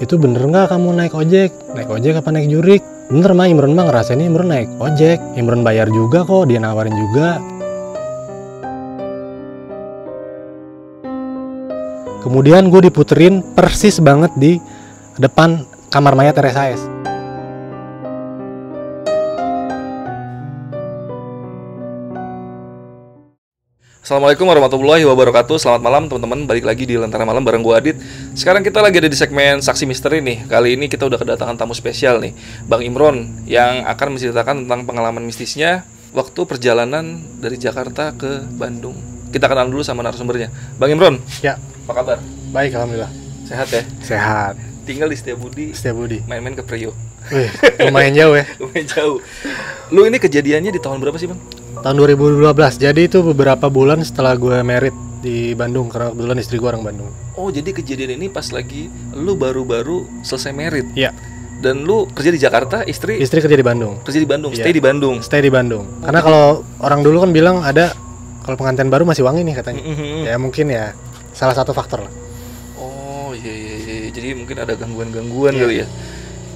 itu bener nggak kamu naik ojek? Naik ojek apa naik jurik? Bener mah Imron mah ngerasain Imron naik ojek. Imron bayar juga kok dia nawarin juga. Kemudian gue diputerin persis banget di depan kamar mayat RSAS Assalamualaikum warahmatullahi wabarakatuh. Selamat malam teman-teman. Balik lagi di Lentera Malam bareng gue Adit. Sekarang kita lagi ada di segmen Saksi Misteri nih. Kali ini kita udah kedatangan tamu spesial nih Bang Imron Yang akan menceritakan tentang pengalaman mistisnya Waktu perjalanan dari Jakarta ke Bandung. Kita kenal dulu sama narasumbernya. Bang Imron ya. Apa kabar? baik alhamdulillah. Sehat ya? sehat. Tinggal di Setiabudi. Setia Budi Main-main ke Priok. Wih, lumayan jauh ya. Lumayan jauh. Lu ini kejadiannya di tahun berapa sih bang? Tahun 2012 jadi itu beberapa bulan setelah gue merit di Bandung karena kebetulan istri gue orang Bandung Oh jadi kejadian ini pas lagi Lu baru-baru selesai merit iya Dan lu kerja di Jakarta Istri istri kerja di Bandung kerja di Bandung, Iya. stay di Bandung. stay di Bandung karena kalau orang dulu kan bilang ada kalau pengantin baru masih wangi nih katanya Mhm. ya mungkin ya salah satu faktor lah Oh iya, iya iya iya. jadi mungkin ada gangguan-gangguan kali ya.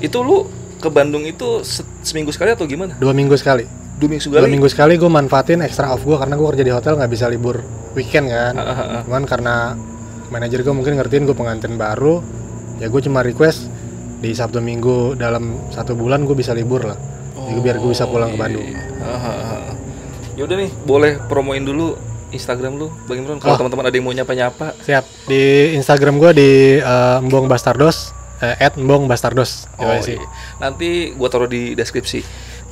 Itu lu ke Bandung itu se- seminggu sekali atau gimana? dua minggu sekali Dua minggu dua sekali. minggu sekali gue manfaatin extra off gue karena gue kerja di hotel nggak bisa libur weekend kan ah. cuman karena manajer gue mungkin ngertiin gue pengantin baru ya gue cuma request di Sabtu Minggu dalam satu bulan gue bisa libur lah Jadi biar gue bisa pulang ke iya, Bandung. iya. Ah, ah, ah. Yaudah nih, boleh promoin dulu Instagram lu, Bang Imron. Kalau Oh. teman-teman ada yang mau nyapa-nyapa, siap di Instagram gue di eh, Mbong Bastardos eh, at Mbong Bastardos oh, iya. nanti gua taruh di deskripsi.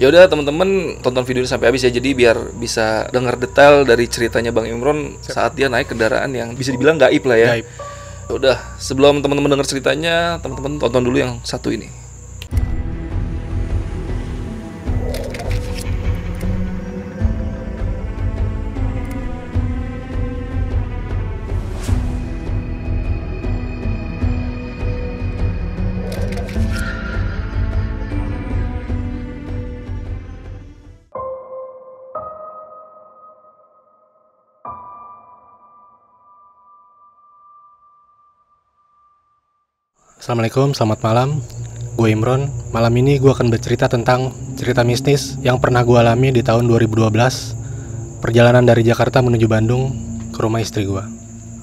Yaudah teman-teman tonton video ini sampai habis ya, jadi biar bisa dengar detail dari ceritanya Bang Imron saat dia naik kendaraan yang bisa dibilang gaib lah ya. Gaib. Udah, sebelum teman-teman dengar ceritanya, teman-teman tonton dulu yang satu ini. Assalamualaikum, selamat malam. Gue Imron. Malam ini gue akan bercerita tentang cerita mistis yang pernah gue alami di tahun 2012. Perjalanan dari Jakarta menuju Bandung ke rumah istri gue.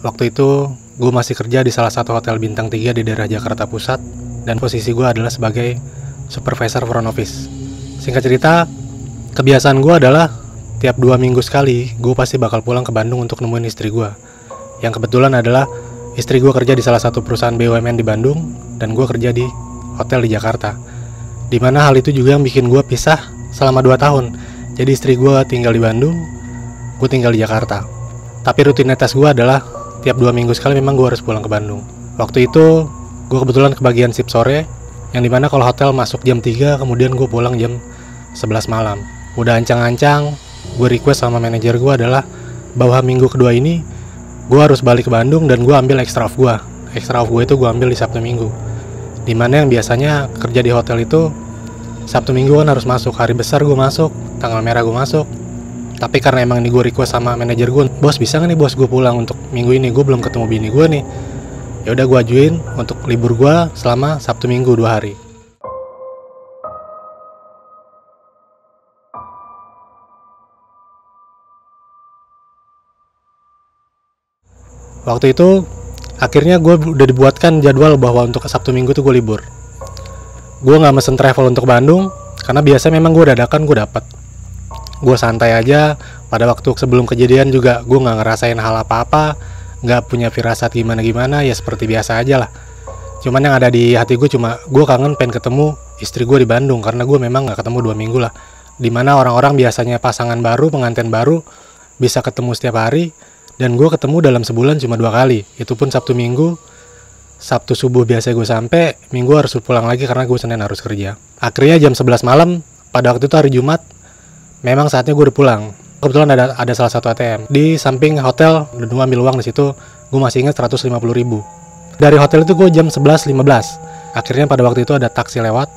Waktu itu gue masih kerja di salah satu hotel bintang 3 di daerah Jakarta Pusat dan posisi gue adalah sebagai supervisor front office. Singkat cerita, kebiasaan gue adalah tiap dua minggu sekali gue pasti bakal pulang ke Bandung untuk nemuin istri gue. Yang kebetulan adalah Istri gue kerja di salah satu perusahaan BUMN di Bandung dan gue kerja di hotel di Jakarta. Di mana hal itu juga yang bikin gue pisah selama 2 tahun. Jadi istri gue tinggal di Bandung, gue tinggal di Jakarta. Tapi rutinitas gue adalah tiap dua minggu sekali memang gue harus pulang ke Bandung. Waktu itu gue kebetulan kebagian sip sore, yang di mana kalau hotel masuk jam 3, kemudian gue pulang jam 11 malam. Udah ancang-ancang, gue request sama manajer gue adalah bahwa minggu kedua ini gue harus balik ke Bandung dan gue ambil extra off gue extra off gue itu gue ambil di Sabtu Minggu. Di mana yang biasanya kerja di hotel itu Sabtu Minggu kan harus masuk. Hari besar gue masuk tanggal merah gue masuk. Tapi karena emang ini gue request sama manajer gue bos bisa nggak nih bos gue pulang untuk minggu ini? Gue belum ketemu bini gue nih. Ya udah gue ajuin untuk libur gue selama Sabtu Minggu dua hari Waktu itu akhirnya gue udah dibuatkan jadwal bahwa untuk Sabtu Minggu tuh gue libur. Gue nggak mesen travel untuk Bandung karena biasa memang gue dadakan gue dapat. Gue santai aja. Pada waktu sebelum kejadian juga gue nggak ngerasain hal apa-apa, nggak punya firasat gimana-gimana ya seperti biasa aja lah. Cuman yang ada di hati gue cuma gue kangen pengen ketemu istri gue di Bandung karena gue memang nggak ketemu dua minggu lah. Di mana orang-orang biasanya pasangan baru, pengantin baru bisa ketemu setiap hari, dan gue ketemu dalam sebulan cuma dua kali. Itu pun sabtu minggu. Sabtu subuh biasa gue sampai minggu harus pulang lagi karena gue senin harus kerja. Akhirnya jam 11 malam pada waktu itu hari jumat memang saatnya gue udah pulang. Kebetulan ada ada salah satu ATM di samping hotel dan gue ambil uang di situ gue masih ingat 150 ribu. Dari hotel itu gue jam 11.15 akhirnya pada waktu itu ada taksi lewat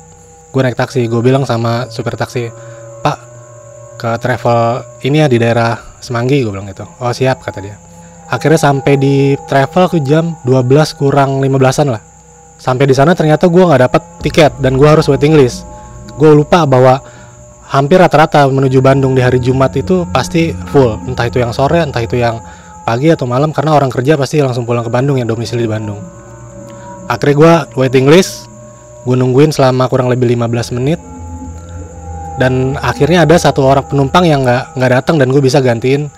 gue naik taksi. Gue bilang sama supir taksi pak ke travel ini ya di daerah Semanggi gue bilang gitu. Oh siap kata dia. Akhirnya sampai di travel ke jam 12 kurang 15an lah. Sampai di sana ternyata gue nggak dapet tiket dan gue harus waiting list. Gue lupa bahwa hampir rata-rata menuju Bandung di hari Jumat itu pasti full. Entah itu yang sore entah itu yang pagi atau malam karena orang kerja pasti langsung pulang ke Bandung yang domisili di Bandung. Akhirnya gue waiting list gue nungguin selama kurang lebih 15 menit dan akhirnya ada satu orang penumpang yang nggak nggak datang dan gue bisa gantiin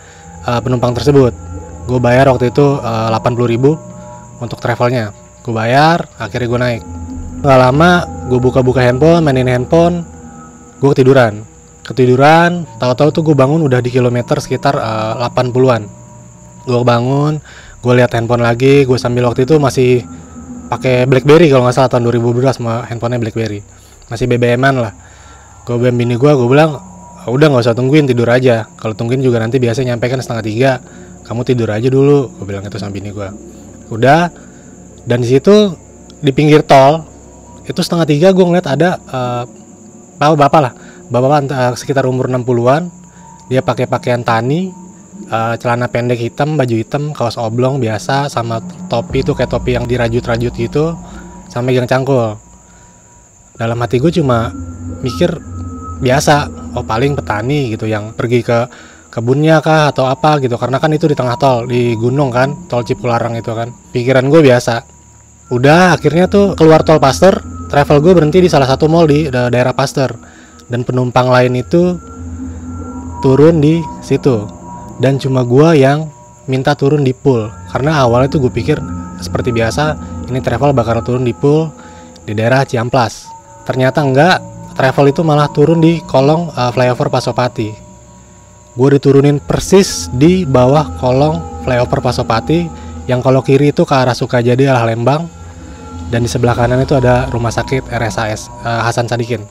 uh, penumpang tersebut. Gue bayar waktu itu uh, 80 ribu untuk travelnya. Gue bayar akhirnya gue naik. Nggak lama gue buka-buka handphone mainin handphone gue ketiduran. Ketiduran tahu-tahu tuh gue bangun udah di kilometer sekitar uh, 80-an gue bangun gue lihat handphone lagi gue sambil waktu itu masih pakai BlackBerry kalau nggak salah tahun 2012 sama handphonenya BlackBerry. Masih BBM-an lah gue BM bini gue gue bilang udah nggak usah tungguin tidur aja. Kalau tungguin juga nanti biasanya nyampe kan setengah tiga. Kamu tidur aja dulu gue bilang itu sama bini gue udah dan di situ di pinggir tol itu setengah tiga gue ngeliat ada uh, bapak bapak lah. Bapak bapak uh, sekitar umur 60-an dia pakai pakaian tani uh, celana pendek hitam baju hitam kaos oblong biasa sama topi itu kayak topi yang dirajut-rajut gitu sama megang cangkul. Dalam hati gue cuma mikir biasa. Oh paling petani gitu yang pergi ke kebunnya kah atau apa gitu. Karena kan itu di tengah tol di gunung kan tol Cipularang itu kan. Pikiran gue biasa. Udah akhirnya tuh keluar tol Pasteur. Travel gue berhenti di salah satu mall di daerah Pasteur. Dan penumpang lain itu turun di situ. Dan cuma gue yang minta turun di pool. Karena awalnya tuh gue pikir seperti biasa ini travel bakal turun di pool di daerah Ciamplas. Ternyata enggak travel itu malah turun di kolong uh, flyover Pasopati. Gue diturunin persis di bawah kolong flyover Pasopati yang kalau kiri itu ke arah Sukajadi arah Lembang dan di sebelah kanan itu ada rumah sakit RSAS uh, eh, Hasan Sadikin.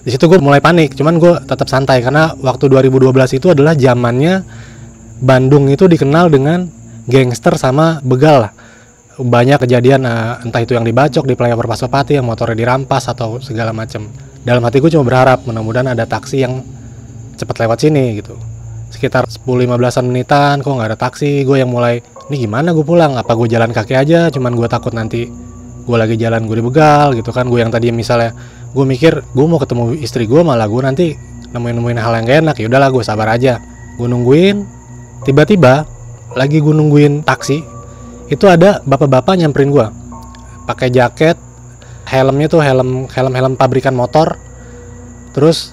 Di situ gue mulai panik cuman gue tetap santai karena waktu 2012 itu adalah zamannya Bandung itu dikenal dengan gangster sama begal lah. Banyak kejadian uh, entah itu yang dibacok di flyover Pasopati yang motornya dirampas atau segala macam dalam hati gue cuma berharap mudah-mudahan ada taksi yang cepat lewat sini gitu. Sekitar 10-15an menitan kok nggak ada taksi? Gue yang mulai ini gimana gue pulang? Apa gue jalan kaki aja? Cuman gue takut nanti gue lagi jalan gue dibegal gitu kan. Gue yang tadi misalnya gue mikir gue mau ketemu istri gue malah gue nanti nemuin nemuin hal yang gak enak. Ya udahlah gue sabar aja. Gue nungguin tiba-tiba lagi gue nungguin taksi itu ada bapak-bapak nyamperin gue pakai jaket helmnya tuh helm helm helm pabrikan motor. Terus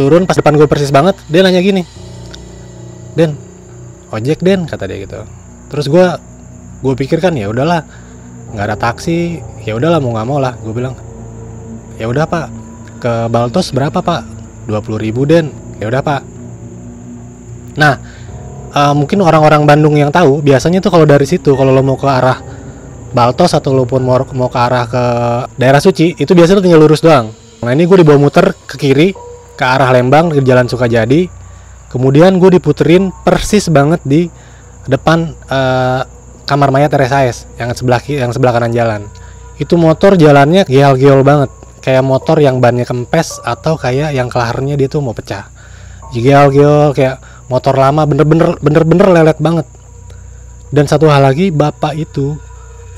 turun pas depan gue persis banget dia nanya gini Den ojek Den kata dia gitu. Terus gue gue pikir kan ya udahlah nggak ada taksi ya udahlah mau nggak mau lah gue bilang. Ya udah pak ke Baltos berapa pak? 20 ribu Den. Ya udah pak. Nah uh, mungkin orang-orang Bandung yang tahu biasanya tuh kalau dari situ kalau lo mau ke arah Baltos atau lo pun mau, mau ke arah ke daerah suci itu biasanya tinggal lurus doang. Nah ini gue dibawa muter ke kiri ke arah Lembang ke Jalan Sukajadi. Kemudian gue diputerin persis banget di depan uh, kamar mayat RSAS yang sebelah yang sebelah kanan jalan. Itu motor jalannya geol-geol banget kayak motor yang bannya kempes atau kayak yang kelaharnya dia tuh mau pecah. Geol-geol kayak motor lama bener-bener bener-bener lelet banget. Dan satu hal lagi bapak itu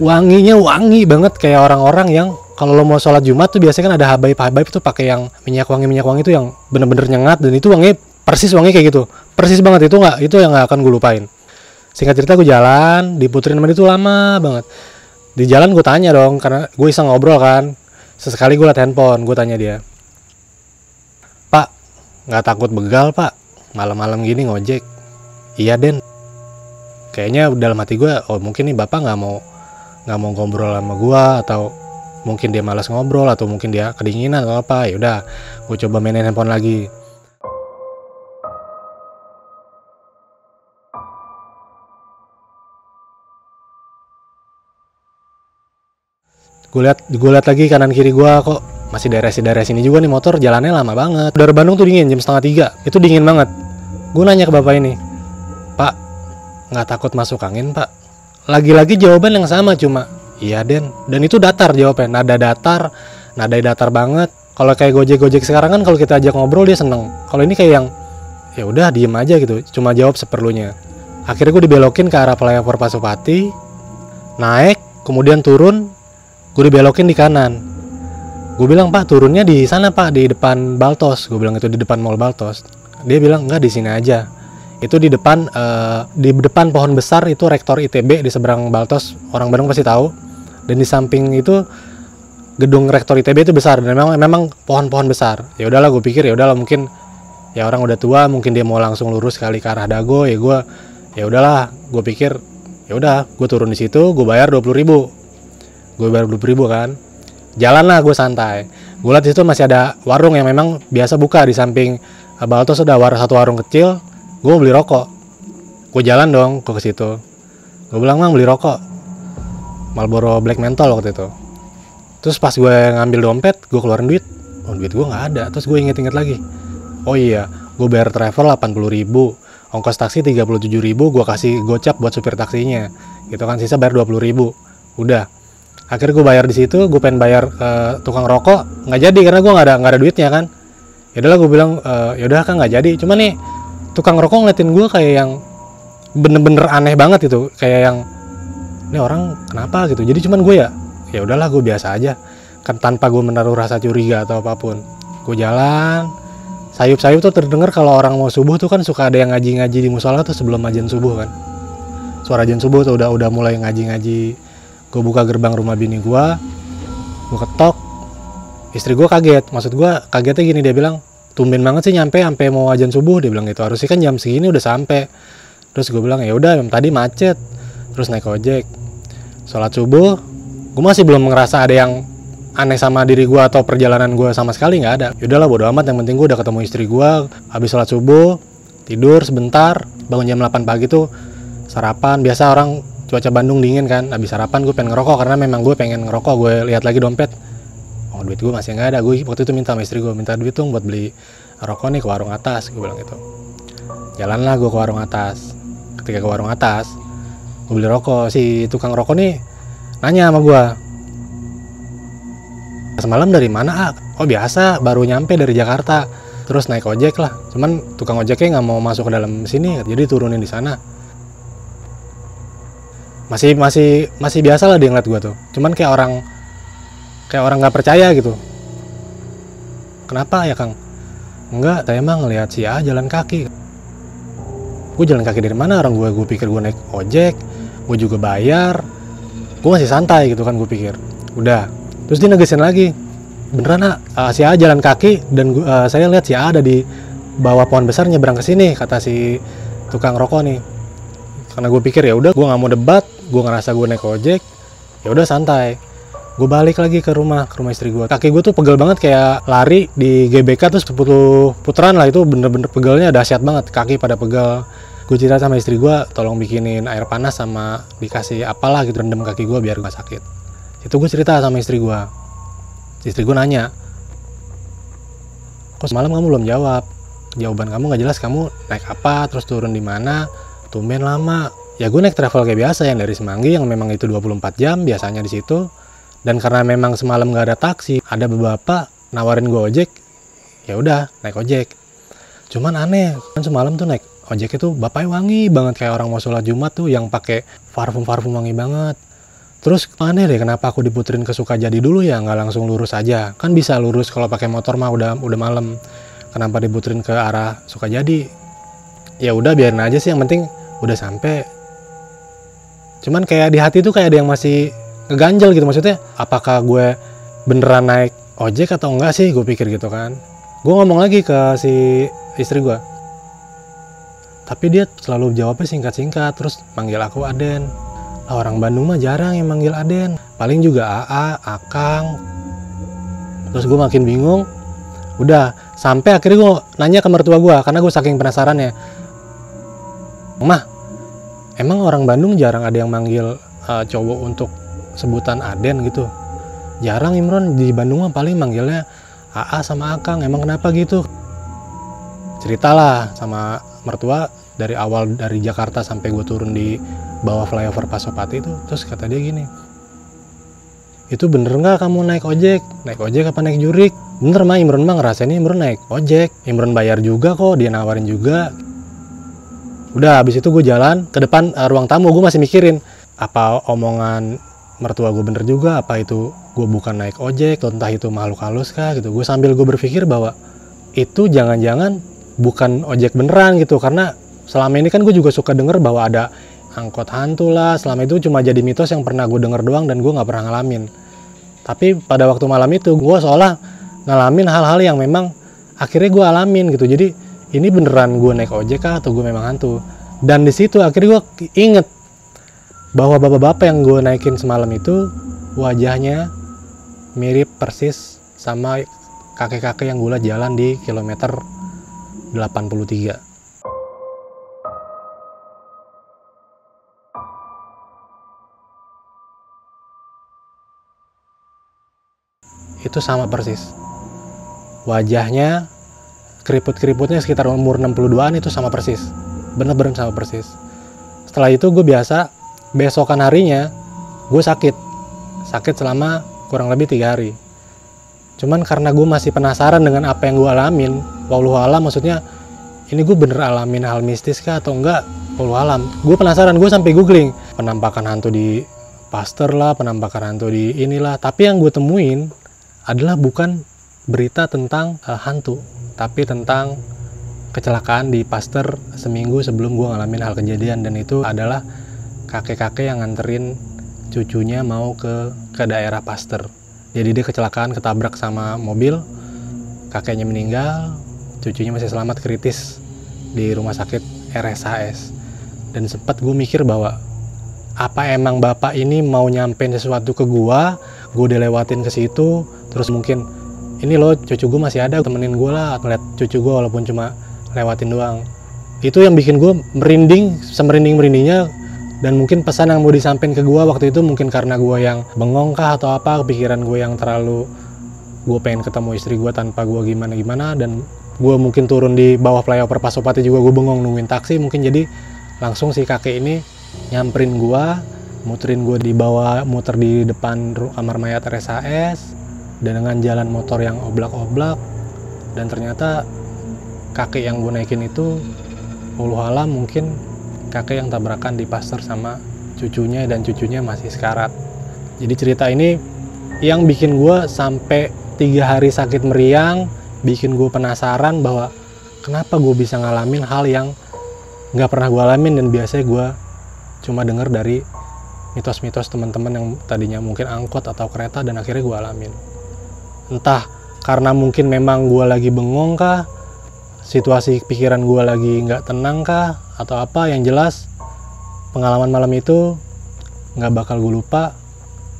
wanginya wangi banget. Kayak orang-orang yang kalau lo mau sholat jumat tuh biasanya kan ada habaib habaib tuh pakai yang minyak wangi minyak wangi itu yang bener-bener nyengat. Dan itu wangi persis wangi kayak gitu. Persis banget. Itu nggak itu yang nggak akan gue lupain. Singkat cerita gue jalan diputerin sama itu lama banget. Di jalan gue tanya dong karena gue iseng ngobrol kan. Sesekali gue liat handphone gue tanya dia pak nggak takut begal pak malam-malam gini ngojek. Iya den. Kayaknya dalam hati gue oh mungkin nih bapak nggak mau nggak mau ngobrol sama gue atau mungkin dia malas ngobrol atau mungkin dia kedinginan atau apa. Ya udah gue coba mainin handphone lagi. Gue lihat gue lihat lagi kanan kiri gue kok masih daerah si daerah sini juga nih motor jalannya lama banget. Dari Bandung tuh dingin jam setengah tiga. Itu dingin banget. Gue nanya ke bapak ini pak nggak takut masuk angin pak? Lagi-lagi jawaban yang sama cuma iya den. Dan itu datar jawabnya nada datar nada datar banget. Kalau kayak gojek gojek sekarang kan kalau kita ajak ngobrol dia seneng. Kalau ini kayak yang ya udah diem aja gitu. Cuma jawab seperlunya. Akhirnya gue dibelokin ke arah flyover Pasopati naik kemudian turun gue dibelokin di kanan gue bilang pak turunnya di sana pak di depan Baltos. Gue bilang itu di depan mall Baltos. Dia bilang enggak di sini aja. Itu di depan eh, di depan pohon besar itu rektor ITB di seberang Baltos. Orang Bandung pasti tahu. Dan di samping itu gedung rektor ITB itu besar. Dan memang memang pohon-pohon besar. Ya udahlah gue pikir ya udahlah mungkin ya orang udah tua mungkin dia mau langsung lurus kali ke arah Dago ya gue ya udahlah. Gue pikir ya udah gue turun di situ gue bayar dua ribu. Gue bayar dua ribu kan jalan lah gue santai. Gue lihat situ masih ada warung yang memang biasa buka di samping eh, Baltos ada war satu warung kecil. Gue beli rokok. Gue jalan dong gue ke situ. Gue bilang mang beli rokok. Marlboro Black Menthol waktu itu. Terus pas gue ngambil dompet gue keluarin duit. Oh duit gue nggak ada. Terus gue inget-inget lagi. Oh iya gue bayar travel 80 ribu ongkos taksi 37 ribu gue kasih gocap buat supir taksinya. Gitu kan sisa bayar 20 ribu. Udah akhirnya gue bayar di situ gue pengen bayar ke tukang rokok. Nggak jadi karena gue nggak ada nggak ada duitnya kan. Ya udahlah gue bilang e, ya kan nggak jadi. Cuma nih tukang rokok ngeliatin gue kayak yang bener-bener aneh banget itu kayak yang ini orang kenapa? gitu. Jadi cuman gue ya ya udahlah gue biasa aja. Kan tanpa gue menaruh rasa curiga atau apa pun. Gue jalan. Sayup-sayup tuh terdengar kalau orang mau subuh tuh kan suka ada yang ngaji-ngaji di musola tuh sebelum ajan subuh kan. Suara ajan subuh tuh udah udah mulai ngaji-ngaji gue buka gerbang rumah bini gue gue ketok istri gue kaget. Maksud gue kagetnya gini dia bilang tumben banget sih nyampe sampai mau ajan subuh dia bilang gitu. Harusnya kan jam segini udah sampai terus gue bilang ya udah tadi macet. Terus naik ojek. Sholat subuh gue masih belum ngerasa ada yang aneh sama diri gue atau perjalanan gue sama sekali nggak ada. Yaudahlah bodo amat. Yang penting gue udah ketemu istri gue habis sholat subuh tidur sebentar bangun jam 8 pagi tuh sarapan. Biasa orang cuaca Bandung dingin kan habis sarapan gue pengen ngerokok karena memang gue pengen ngerokok gue lihat lagi dompet. Oh duit gue masih nggak ada. Gue waktu itu minta sama istri gue minta duit tuh buat beli rokok nih ke warung atas gue bilang gitu. Jalanlah gue ke warung atas. Ketika ke warung atas gue beli rokok. Si tukang rokok nih nanya sama gue semalam dari mana ah oh biasa baru nyampe dari Jakarta. Terus naik ojek lah. Cuman tukang ojeknya nggak mau masuk ke dalam sini jadi turunin di sana masih masih masih biasa lah dia ngeliat gue tuh. Cuman kayak orang kayak orang nggak percaya gitu. Kenapa ya kang? Enggak saya emang ngeliat si A jalan kaki. Gue jalan kaki dari mana? Orang gue gue pikir gue naik ojek gue juga bayar. Gue masih santai gitu kan gue pikir. Udah terus dia negesin lagi. Beneran nak uh, si A jalan kaki dan uh, saya lihat si A ada di bawah pohon besar nyebrang ke sini kata si tukang rokok nih karena gue pikir ya udah gue nggak mau debat gue ngerasa gue naik ojek ya udah santai. Gue balik lagi ke rumah ke rumah istri gue kaki gue tuh pegel banget kayak lari di GBK tuh 10 putaran lah itu bener-bener pegelnya dahsyat banget. Kaki pada pegel. Gue cerita sama istri gue tolong bikinin air panas sama dikasih apalah gitu rendam kaki gue biar gak sakit. Itu gue cerita sama istri gue istri gue nanya kok semalam kamu belum jawab? Jawaban kamu nggak jelas kamu naik apa terus turun di mana tumben lama. Ya gue naik travel kayak biasa yang dari Semanggi yang memang itu 24 jam biasanya di situ. Dan karena memang semalam nggak ada taksi ada beberapa nawarin gue ojek ya udah naik ojek. Cuman aneh kan semalam tuh naik ojek itu bapaknya wangi banget kayak orang mau sholat jumat tuh yang pakai parfum parfum wangi banget. Terus aneh deh kenapa aku diputerin ke Sukajadi dulu ya nggak langsung lurus aja? Kan bisa lurus kalau pakai motor mah udah udah malam. Kenapa diputerin ke arah Sukajadi ya udah biarin aja sih yang penting udah sampai. Cuman kayak di hati tuh kayak ada yang masih ngeganjel gitu maksudnya apakah gue beneran naik ojek atau enggak sih gue pikir gitu kan. Gue ngomong lagi ke si istri gue. Tapi dia selalu jawabnya singkat-singkat terus manggil aku Aden. Lah, orang Bandung mah jarang yang manggil Aden. Paling juga AA Akang. Terus gue makin bingung. Udah sampai akhirnya gue nanya ke mertua gue karena gue saking penasaran ya mah emang orang Bandung jarang ada yang manggil uh, cowok untuk sebutan Aden gitu? Jarang Imron. Di Bandung mah paling manggilnya AA sama Akang. Emang kenapa gitu? Ceritalah sama mertua dari awal dari Jakarta sampai gue turun di bawah flyover Pasopati itu. Terus kata dia gini itu bener nggak kamu naik ojek? Naik ojek apa naik jurik? Bener mah Imron mah ngerasain Imron naik ojek. Imron bayar juga kok dia nawarin juga udah habis itu gue jalan ke depan uh, ruang tamu gue masih mikirin apa omongan mertua gue bener juga apa itu gue bukan naik ojek entah itu makhluk halus kah gitu. Gue sambil gue berpikir bahwa itu jangan-jangan bukan ojek beneran gitu. Karena selama ini kan gue juga suka denger bahwa ada angkot hantu lah selama itu cuma jadi mitos yang pernah gue denger doang dan gue nggak pernah ngalamin. Tapi pada waktu malam itu gue seolah ngalamin hal-hal yang memang akhirnya gue alamin gitu. Jadi ini beneran gue naik ojek kah atau gue memang hantu? Dan di situ akhirnya gue inget bahwa bapak-bapak yang gue naikin semalam itu wajahnya mirip persis sama kakek-kakek yang gue jalan di kilometer 83 itu sama persis. Wajahnya keriput-keriputnya sekitar umur 62an itu sama persis. Bener-bener sama persis. Setelah itu gue biasa besokan harinya gue sakit. Sakit selama kurang lebih tiga hari. Cuman karena gue masih penasaran dengan apa yang gue alamin walau alam maksudnya ini gue bener alamin hal mistis kah atau enggak? Walau alam. Gue penasaran gue sampai googling. Penampakan hantu di Pasteur lah penampakan hantu di inilah. Tapi yang gue temuin adalah bukan berita tentang uh, hantu, tapi tentang kecelakaan di Pasteur seminggu sebelum gue ngalamin hal kejadian dan itu adalah kakek-kakek yang nganterin cucunya mau ke ke daerah Pasteur. Jadi dia kecelakaan ketabrak sama mobil, kakeknya meninggal, cucunya masih selamat kritis di rumah sakit RSHS. Dan sempat gue mikir bahwa apa emang bapak ini mau nyampein sesuatu ke gua, gue udah lewatin ke situ, terus mungkin ini loh cucu gue masih ada temenin gue lah ngeliat cucu gue walaupun cuma lewatin doang. Itu yang bikin gue merinding semerinding merindingnya dan mungkin pesan yang mau disampaikan ke gue waktu itu mungkin karena gue yang bengong kah atau apa kepikiran gue yang terlalu gue pengen ketemu istri gue tanpa gue gimana gimana dan gue mungkin turun di bawah flyover Pasopati juga gue bengong nungguin taksi. Mungkin jadi langsung si kakek ini nyamperin gue muterin gue di bawah muter di depan kamar mayat RSAS dan dengan jalan motor yang oblak-oblak dan ternyata kakek yang gue naikin itu puluh mungkin kakek yang tabrakan di pasar sama cucunya dan cucunya masih sekarat. Jadi cerita ini yang bikin gue sampai tiga hari sakit meriang bikin gue penasaran bahwa kenapa gue bisa ngalamin hal yang nggak pernah gue alamin dan biasanya gue cuma denger dari mitos-mitos teman-teman yang tadinya mungkin angkot atau kereta dan akhirnya gue alamin entah karena mungkin memang gue lagi bengong kah? Situasi pikiran gue lagi nggak tenang kah? Atau apa yang jelas? Pengalaman malam itu nggak bakal gue lupa.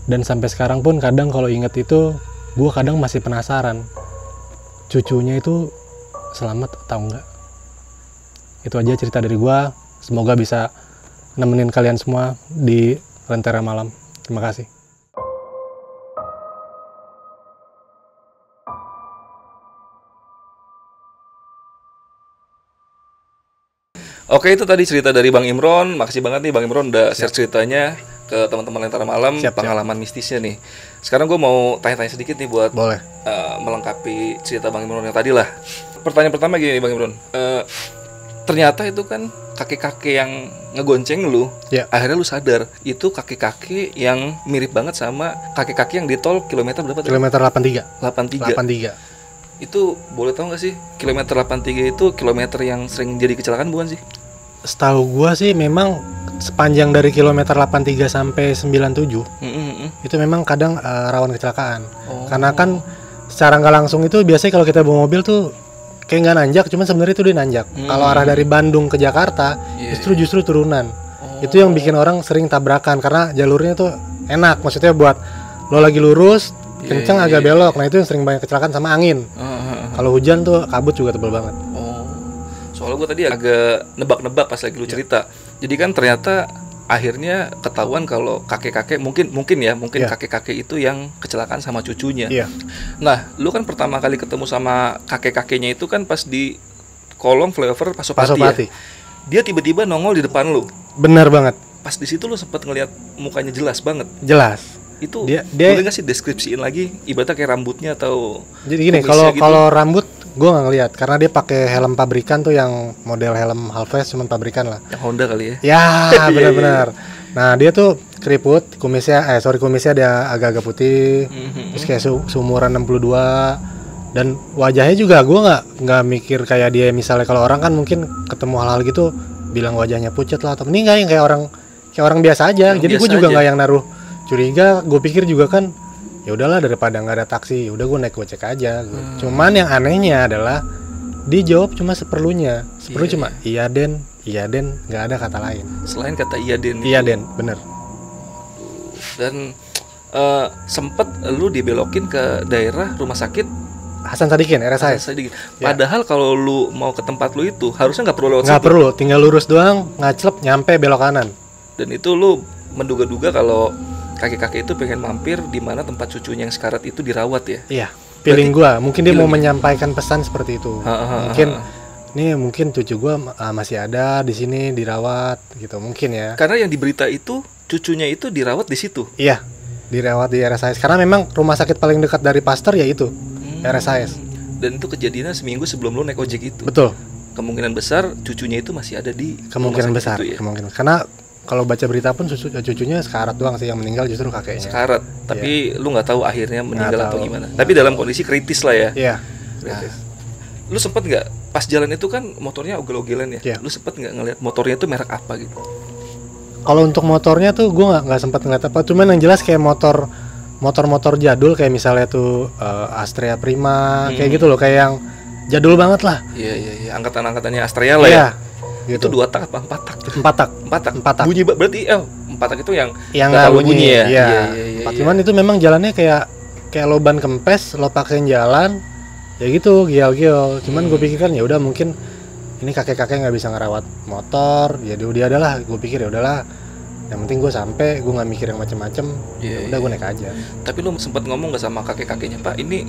Dan sampai sekarang pun kadang kalau inget itu gue kadang masih penasaran. Cucunya itu selamat atau enggak itu aja cerita dari gue semoga bisa nemenin kalian semua di Lentera Malam. Terima kasih Oke itu tadi cerita dari Bang Imron. Makasih banget nih Bang Imron udah share ceritanya ke teman-teman Lentera Malam Siap, pengalaman mistisnya nih. Sekarang gue mau tanya-tanya sedikit nih buat boleh uh, melengkapi cerita Bang Imron yang tadi lah. Pertanyaan pertama gini Bang Imron. Uh, ternyata itu kan kakek-kakek yang ngegonceng lu. Ya. Akhirnya lu sadar itu kakek-kakek yang mirip banget sama kakek-kakek yang di tol kilometer berapa tadi? kilometer 83 83. 83 Itu boleh tahu nggak sih kilometer 83 itu kilometer yang sering jadi kecelakaan bukan sih? Setahu gua sih memang sepanjang dari kilometer 83 sampai 97 Mm, mm, mm. itu memang kadang eh, rawan kecelakaan Oh. karena kan secara nggak langsung itu biasanya kalau kita bawa mobil tuh kayak nggak nanjak cuman sebenarnya itu dia nanjak Hmm. kalau arah dari Bandung ke Jakarta Iya, justru justru turunan Oh. itu yang bikin orang sering tabrakan karena jalurnya tuh enak maksudnya buat lo lagi lurus Iya, kenceng iya, agak iya. belok nah itu yang sering banyak kecelakaan sama angin Ah, ah, ah. kalau hujan tuh kabut juga tebel banget gue tadi agak nebak-nebak pas lagi lu cerita. Jadi kan ternyata akhirnya ketahuan kalau kakek-kakek mungkin mungkin ya mungkin Iya. kakek-kakek itu yang kecelakaan sama cucunya. iya Nah, lu kan pertama kali ketemu sama kakek-kakeknya itu kan pas di kolong flyover Pasopati, Pasopati ya. Dia tiba-tiba nongol di depan lu. benar banget Pas di situ lu sempat ngelihat mukanya jelas banget. jelas Itu Dia- dia- boleh nggak sih deskripsiin lagi ibaratnya kayak rambutnya atau Jadi gini, kalau gitu? kalau rambut gue nggak ngeliat karena dia pakai helm pabrikan tuh yang model helm halves cuman pabrikan lah. yang Honda kali ya? Ya Iya, benar-benar. Nah dia tuh keriput, kumisnya eh sorry kumisnya dia agak-agak putih, Mhm. terus kayak su seumuran 62 dan wajahnya juga gue nggak nggak mikir kayak dia misalnya kalau orang kan mungkin ketemu hal-hal gitu bilang wajahnya pucat lah atau ini nggak yang kayak orang kayak orang biasa aja. Yang Jadi gue juga nggak yang naruh curiga. Gue pikir juga kan ya udahlah daripada nggak ada taksi, udah gue naik gojek aja. Gua- Hmm. Cuman yang anehnya adalah dijawab cuma seperlunya. Seperlu Iya, cuma iya den, iya den, nggak ada kata lain. Selain kata iya Den Iya itu. den, bener. dan eh, sempet lu dibelokin ke daerah rumah sakit Hasan Sadikin, RSIS. Saya dikit. Ya. Padahal kalau lu mau ke tempat lu itu harusnya nggak perlu lewat Nggak perlu, tinggal lurus doang, ngaclep, nyampe belok kanan. Dan itu lu menduga-duga kalau kakek-kakek itu pengen mampir di mana tempat cucunya yang sekarat itu dirawat ya. Iya, feeling gua. Mungkin dia mau menyampaikan pesan seperti itu. Ha, ha, ha, Mungkin ha. nih mungkin cucu gua ah, masih ada di sini dirawat gitu mungkin ya. Karena yang di berita itu cucunya itu dirawat di situ. Iya, dirawat di RSIS karena memang rumah sakit paling dekat dari Pasteur ya itu, Hmm. RSIS. Dan itu kejadiannya seminggu sebelum lu naik ojek itu. Betul, Kemungkinan besar cucunya itu masih ada di kemungkinan besar, itu ya. kemungkinan. Karena kalau baca berita pun cucu, cucunya sekarat doang sih yang meninggal justru kakeknya. Sekarat, tapi lu nggak tahu akhirnya meninggal atau tahu. gimana. Tapi dalam kondisi kritis lah ya. Iya. Nah, kritis. lu sempet nggak pas jalan itu kan motornya ogel-ogelan ya? Iya. Lu sempet nggak ngeliat motornya itu merek apa gitu? Kalau untuk motornya tuh gue nggak nggak sempat ngeliat apa, cuman yang jelas kayak motor motor-motor jadul kayak misalnya tuh eh, Astrea Prima kayak Hmm. gitu loh kayak yang jadul banget lah. Iya iya iya, angkatan-angkatannya Astrea lah ya. Iya. Itu Gitu. dua tak apa empat tak? Empat tak. Empat tak. Empat tak. Bunyi berarti eh empat tak itu yang Yang nggak bunyi, bunyi ya? Iya. Iya, iya, iya, Empat. iya. Cuman itu memang jalannya kayak kayak loban kempes, lo paksain jalan, ya gitu gial-gial. Cuman gue pikir kan ya udah mungkin ini kakek-kakek nggak bisa ngerawat motor, ya dia adalah. Gue pikir ya udahlah. Yang penting gue sampai, gue nggak mikir yang macem-macem. Iya, ya udah iya. gue naik aja. Tapi lu sempat ngomong nggak sama kakek-kakeknya Pak? Ini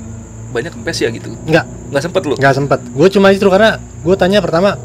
banyak kempes ya gitu? Nggak, Nggak sempet lu? nggak sempet. Gue cuma itu karena gue tanya pertama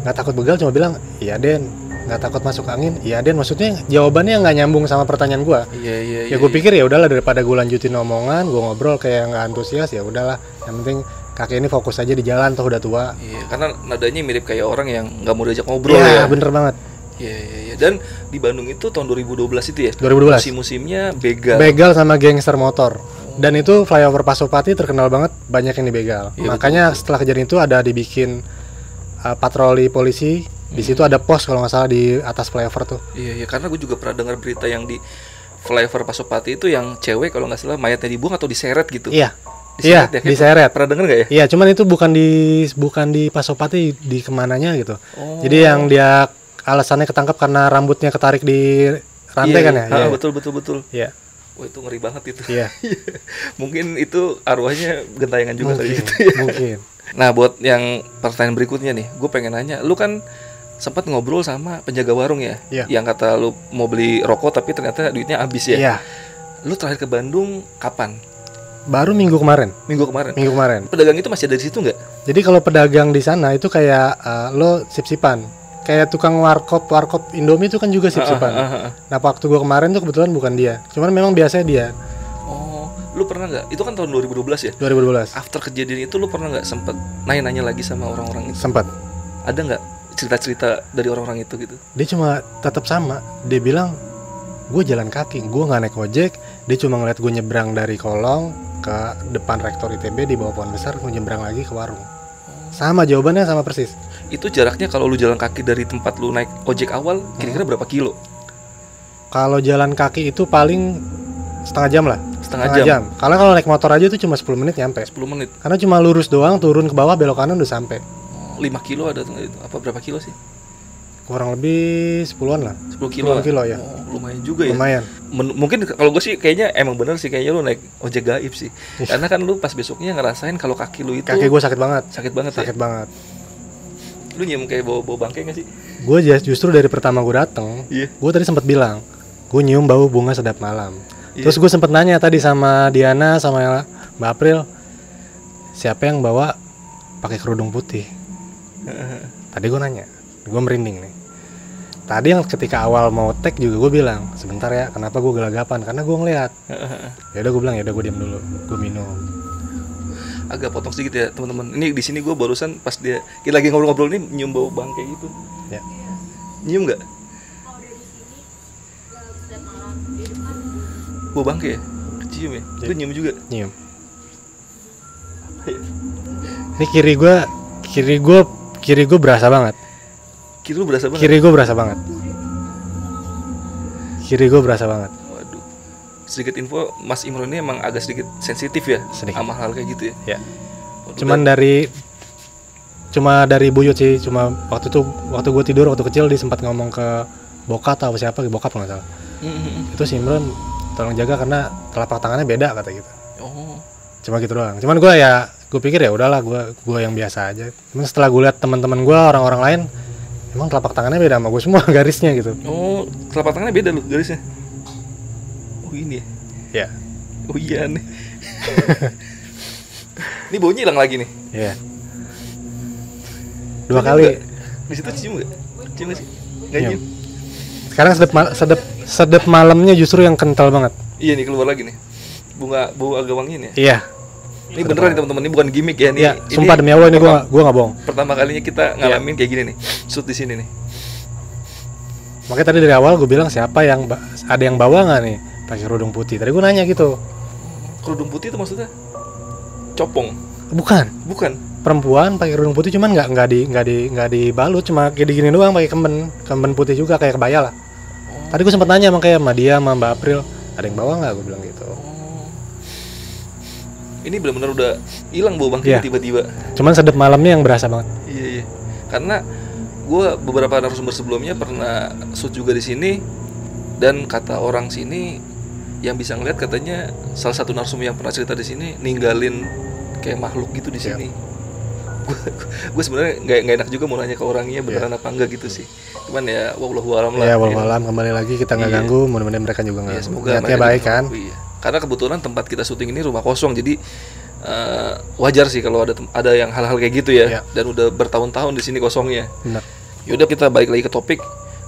nggak takut begal, cuma bilang iya den. Nggak takut masuk angin, iya den. Maksudnya jawabannya nggak nyambung sama pertanyaan gue. Iya iya. ya gue pikir ya udahlah daripada gue lanjutin omongan gue ngobrol kayak nggak antusias ya udahlah yang penting kakek ini fokus aja di jalan toh udah tua Iya, karena nadanya mirip kayak orang yang nggak mau diajak ngobrol Iya, ya. bener banget Iya iya iya. Dan di Bandung itu tahun 2012 itu ya. 2012 Musim-musimnya begal. begal sama gangster motor dan itu flyover Pasopati terkenal banget banyak yang dibegal Iya, makanya setelah kejadian itu ada dibikin uh, patroli polisi di situ ada pos kalau nggak salah di atas flyover tuh Iya iya karena gue juga pernah dengar berita yang di flyover Pasopati itu yang cewek kalau nggak salah mayatnya dibuang atau diseret gitu. iya Diseret iya ya, diseret Pernah denger nggak ya? iya cuman itu bukan di bukan di Pasopati di ke mananya gitu Oh. jadi yang dia alasannya ketangkap karena rambutnya ketarik di rantai Iya, kan ya iya. Ah, Iya. betul betul betul. Iya. Wah itu ngeri banget itu. Iya. Mungkin itu arwahnya gentayangan juga mungkin, kali gitu ya. mungkin. Nah buat yang pertanyaan berikutnya nih, gue pengen nanya, lu kan sempat ngobrol sama penjaga warung ya, Iya. yang kata lu mau beli rokok tapi ternyata duitnya habis ya. Iya. Lu terakhir ke Bandung kapan? Baru minggu kemarin, Minggu kemarin. minggu kemarin. Pedagang itu masih ada di situ nggak? Jadi kalau pedagang di sana itu kayak eh, lo sip-sipan. Kayak tukang warkop, warkop Indomie itu kan juga sip-sipan. Ah, ah, ah, ah. Nah, waktu gua kemarin tuh kebetulan bukan dia. Cuman memang biasanya dia lu pernah nggak? Itu kan tahun 2012 ya. 2012. After kejadian itu lu pernah nggak sempet nanya-nanya lagi sama orang-orang itu? Sempat. Ada nggak cerita-cerita dari orang-orang itu gitu? Dia cuma tetap sama. Dia bilang, gue jalan kaki, gue nggak naik ojek. Dia cuma ngeliat gue nyebrang dari kolong ke depan rektor ITB di bawah pohon besar, gue nyebrang lagi ke warung. Sama jawabannya sama persis. Itu jaraknya kalau lu jalan kaki dari tempat lu naik ojek awal, kira-kira berapa kilo? Kalau jalan kaki itu paling setengah jam lah. Setengah jam. Karena kalau naik motor aja itu cuma 10 menit nyampe. 10 menit. Karena cuma lurus doang, turun ke bawah, belok kanan udah sampai. Oh, 5 kilo ada apa berapa kilo sih? Kurang lebih 10-an lah. 10 kilo. 10 kilo ya. Oh, lumayan juga ya. Lumayan. Men- mungkin kalau gue sih kayaknya emang bener sih kayaknya lu naik ojek gaib sih. Karena kan lu pas besoknya ngerasain kalau kaki lu itu Kaki gue sakit banget. sakit banget Sakit ya. banget. Lu nyium kayak bau bau bangke gak sih? Gue justru dari pertama gue dateng, Iya. gue tadi sempat bilang, gue nyium bau bunga sedap malam. Iya. Terus gue sempet nanya tadi sama Diana sama Mbak April, siapa yang bawa pakai kerudung putih? Tadi gue nanya, gue merinding nih. tadi yang ketika awal mau tag juga gue bilang sebentar ya kenapa gue gelagapan? Karena gue ngeliat. Ya udah gue bilang ya udah gue diam dulu gue minum. Agak potong sedikit ya teman-teman. Ini di sini gue barusan pas dia kita lagi ngobrol-ngobrol ini nyium bau bangkai gitu. Ya. Nyium nggak bau bangkai ya? Kecium ya? Lu nyium juga? Nyium. Ini kiri gue kiri gue kiri gue berasa banget. Kiri lu berasa banget? Kiri gue berasa banget. Kiri gue berasa banget. Waduh. Sedikit info Mas Imron ini emang agak sedikit sensitif ya? Sedikit. sama hal kayak gitu ya? Ya Waduh, cuman dari cuma dari buyut sih. Cuma waktu itu waktu gue tidur waktu kecil dia sempat ngomong ke bokap atau siapa bokap nggak salah. Mm, mm, mm. itu si Imron tolong jaga karena telapak tangannya beda kata gitu. Oh. Cuma gitu doang. Cuman gue ya gue pikir ya udahlah gue gue yang biasa aja. Cuman setelah gue lihat teman-teman gue orang-orang lain emang telapak tangannya beda sama gue semua garisnya gitu. Oh telapak tangannya beda lu garisnya. Oh ini ya? Ya oh iya nih. Ini baunya hilang lagi nih. Ya dua nyium kali. Di situ cium nggak? Cium nggak sih? Nggak Nyium. Sekarang sedep ma- sedep sedep malamnya justru yang kental banget. Iya nih keluar lagi nih. Bunga bau agak wangi nih ya. Iya. Ini beneran nih teman-teman. Ini bukan gimmick ya nih Iya, sumpah demi Allah ini gue gue nggak bohong. pertama kalinya kita ngalamin kayak gini nih. Shoot di sini nih. Makanya tadi dari awal gue bilang siapa yang ada yang bawa nggak nih? Pakai kerudung putih. Tadi gue nanya gitu. Kerudung putih itu maksudnya? Copong. Bukan. Bukan perempuan pakai kerudung putih cuman nggak nggak di nggak di nggak dibalut cuma kayak digini doang pakai kemben kemben putih juga kayak kebaya lah tadi gue sempat nanya sama kayak sama dia sama mbak April ada yang bawa nggak gue bilang gitu oh ini benar-benar udah hilang bau bangkai Iya. tiba-tiba cuman sedep malamnya yang berasa banget Iya iya. Karena gue beberapa narasumber sebelumnya pernah shoot juga di sini dan kata orang sini yang bisa ngeliat katanya salah satu narasumber yang pernah cerita di sini ninggalin kayak makhluk gitu di Iya. sini. Gue gue sebenarnya nggak nggak enak juga mau nanya ke orangnya beneran apa enggak gitu sih. Cuman ya wallahu alam lah. ya walau malam kembali lagi kita nggak Iya. ganggu mudah-mudahan mereka juga nggak ganggu. semoga niatnya baik kan iya. Karena kebetulan tempat kita syuting ini rumah kosong, jadi eh, wajar sih kalau ada ada yang hal-hal kayak gitu ya. Iya. Dan udah bertahun-tahun di sini kosongnya. benar Yaudah kita balik lagi ke topik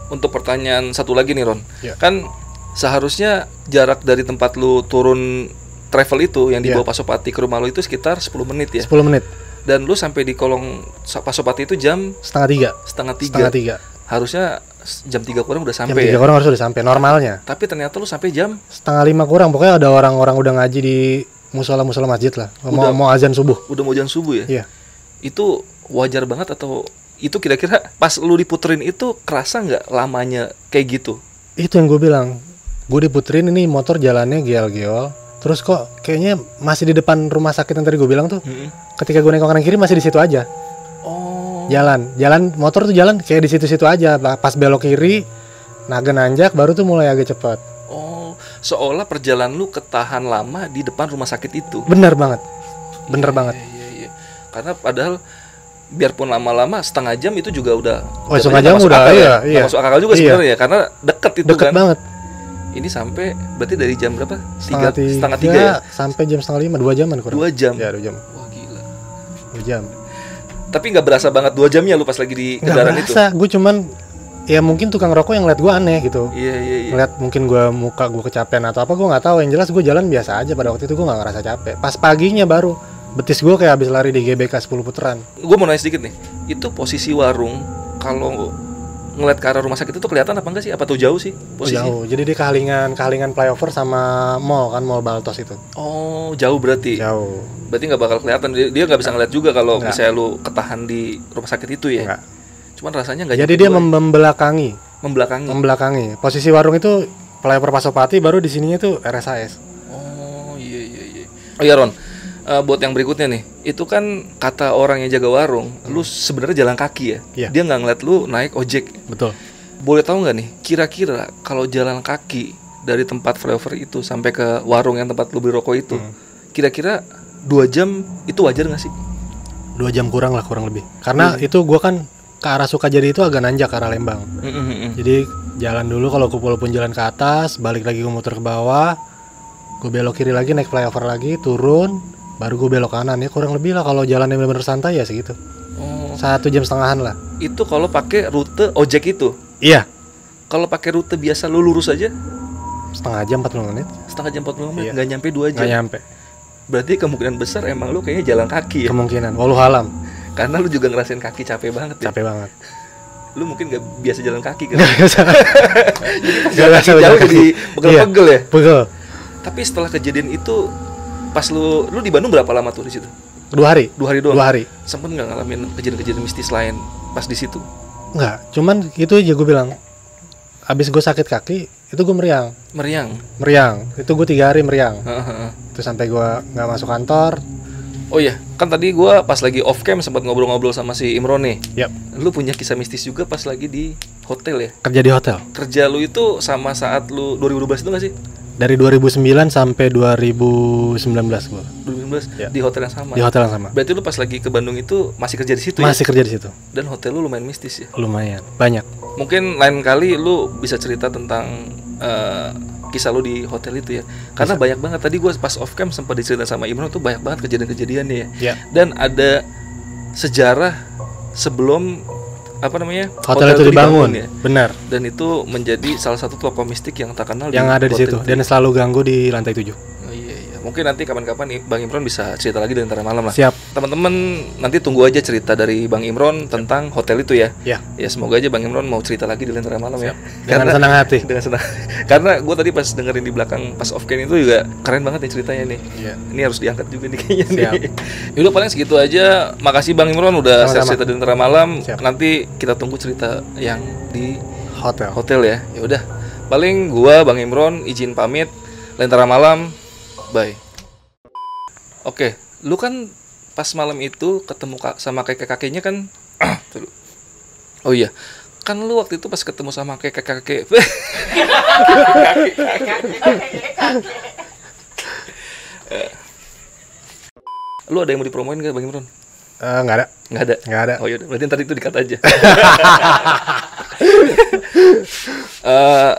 untuk pertanyaan satu lagi nih Ron. Ya. Kan seharusnya jarak dari tempat lu turun travel itu yang Ya. dibawa Pasopati ke rumah lu itu sekitar 10 menit ya. 10 menit Dan lu sampai di kolong Pasopati itu jam setengah tiga setengah tiga. setengah tiga Harusnya jam tiga kurang udah jam sampai tiga ya. orang harus udah sampai normalnya Tapi ternyata lu sampai jam setengah lima kurang pokoknya ada orang-orang udah ngaji di musola musola masjid lah mau Udah. mau azan subuh udah mau jam subuh ya. iya Itu wajar banget atau itu kira-kira pas lu diputerin itu kerasa nggak lamanya kayak gitu? itu yang gue bilang gue diputerin ini motor jalannya geol-geol terus kok kayaknya masih di depan rumah sakit yang tadi gue bilang tuh ketika gue nengok kanan kiri masih di situ aja Oh. jalan jalan motor tuh jalan kayak di situ-situ aja Ba- pas belok kiri naga nanjak baru tuh mulai agak cepet Oh, seolah perjalanan lu ketahan lama di depan rumah sakit itu. bener banget bener banget Iya, iya, iya. Karena padahal biarpun lama-lama setengah jam itu juga udah Oh, setengah jam udah, akal ya. iya, Nggak iya. masuk akal juga Iya. sebenarnya ya, karena deket itu deket kan. banget Ini sampai berarti dari jam berapa? Tiga, setengah tiga, setengah tiga ya? sampai jam setengah lima dua jaman kurang Dua jam. ya dua jam Wah gila. dua jam Tapi nggak berasa banget dua jamnya lu pas lagi di kendaraan itu. berasa gue cuman ya mungkin tukang rokok yang liat gue aneh gitu Iya iya iya. ngeliat mungkin gue muka gue kecapean atau apa gue nggak tahu yang jelas gue jalan biasa aja pada waktu itu gue nggak ngerasa capek pas paginya baru betis gue kayak habis lari di GBK 10 putaran Gue mau nanya sedikit nih. Itu posisi warung kalau ngeliat ke arah rumah sakit itu kelihatan apa enggak sih? Apa tuh jauh sih posisi? jauh jadi di kehalingan kehalingan flyover sama mall kan mall Baltos itu Oh, jauh berarti. jauh Berarti nggak bakal kelihatan dia nggak bisa ngeliat juga kalau misalnya lu ketahan di rumah sakit itu ya. Nggak. Cuman rasanya nggak jadi dia dua ya. mem- membelakangi membelakangi. membelakangi posisi warung itu flyover Pasopati baru di sininya tuh RSAS oh iya iya iya. Oh iya Ron, Eh, buat yang berikutnya nih, itu kan kata orang yang jaga warung, lu sebenarnya jalan kaki ya. Iya. Dia nggak ngeliat lu naik ojek. betul Boleh tahu nggak nih, kira-kira kalau jalan kaki dari tempat flyover itu sampai ke warung yang tempat lu beli rokok itu, Hmm. kira-kira dua jam itu wajar nggak sih? dua jam kurang lah kurang lebih karena itu gue kan ke arah Sukajadi itu agak nanjak ke arah Lembang Mm-mm-mm. Jadi jalan dulu kalau gue walaupun jalan ke atas, balik lagi gue muter ke bawah, gue belok kiri lagi naik flyover lagi, turun, baru gue belok kanan ya kurang lebih lah kalau jalan yang bener-bener santai ya segitu. Oh, Satu jam setengahan lah. itu kalau pakai rute ojek itu. Iya, Kalau pakai rute biasa lu lurus aja Setengah jam 40 menit. setengah jam 40 menit Iya. nggak nyampe dua jam. Nggak nyampe. Berarti kemungkinan besar emang lu kayaknya jalan kaki ya. Kemungkinan. Walau halam. Karena lu juga ngerasain kaki capek banget ya. Capek banget. Lu mungkin nggak biasa jalan kaki kan. Bisa Jauh jalan kaki. jadi pegel-pegel ya. Pegel. Tapi setelah kejadian itu pas lu lu di Bandung berapa lama tuh di situ? Dua hari. Dua hari doang. Dua hari. Sempet nggak ngalamin kejadian-kejadian mistis lain pas di situ? Enggak. Cuman itu aja gue bilang. Abis gue sakit kaki, itu gue meriang. Meriang. Meriang. Itu gue tiga hari meriang. Heeh. Itu sampai gue nggak masuk kantor. Oh iya, kan tadi gua pas lagi off cam sempat ngobrol-ngobrol sama si Imron nih. Yap. Lu punya kisah mistis juga pas lagi di hotel ya? Kerja di hotel. Kerja lu itu sama saat lu 2012 itu gak sih? Dari 2009 sampai 2019 gue. 2019 Ya. di hotel yang sama. Di hotel yang sama. Berarti lu pas lagi ke Bandung itu masih kerja di situ Masih ya? kerja di situ. Dan hotel lu lumayan mistis ya. Lumayan. Banyak. Mungkin lain kali lu bisa cerita tentang eh, kisah lu di hotel itu ya. Karena banyak banget tadi gua pas off cam sempat diceritain sama Imron tuh banyak banget kejadian-kejadiannya ya. Ya. Dan ada sejarah sebelum apa namanya? Hotel, itu dibangun. ya. Benar. Dan itu menjadi salah satu tokoh mistik yang terkenal Yang ada di hotel situ itu. dan selalu ganggu di lantai 7. Mungkin nanti kapan-kapan nih Bang Imron bisa cerita lagi di antara malam lah. Siap. Teman-teman nanti tunggu aja cerita dari Bang Imron tentang hotel itu ya. Ya. Ya semoga aja Bang Imron mau cerita lagi di Lentera Malam ya. Dengan senang hati. Dengan senang. Karena gue tadi pas dengerin di belakang pas off cam itu juga keren banget nih ceritanya nih. Iya. Ini harus diangkat juga nih kayaknya Siap. nih. Yaudah paling segitu aja. Makasih Bang Imron udah share cerita di Lentera Malam. Siap. Nanti kita tunggu cerita yang di Hotel. hotel ya. Ya udah. Paling gua Bang Imron izin pamit. Lentera Malam. Bye. Oke, lu kan pas malam itu ketemu sama kakek-kakeknya kan Tuh. Oh iya. Kan lu waktu itu pas ketemu sama kakek-kakek Lu ada yang mau dipromoin gak Bang Imron? Eh, nggak ada. Nggak ada. Nggak ada. Oh iya, berarti ntar itu dikat aja. Eh,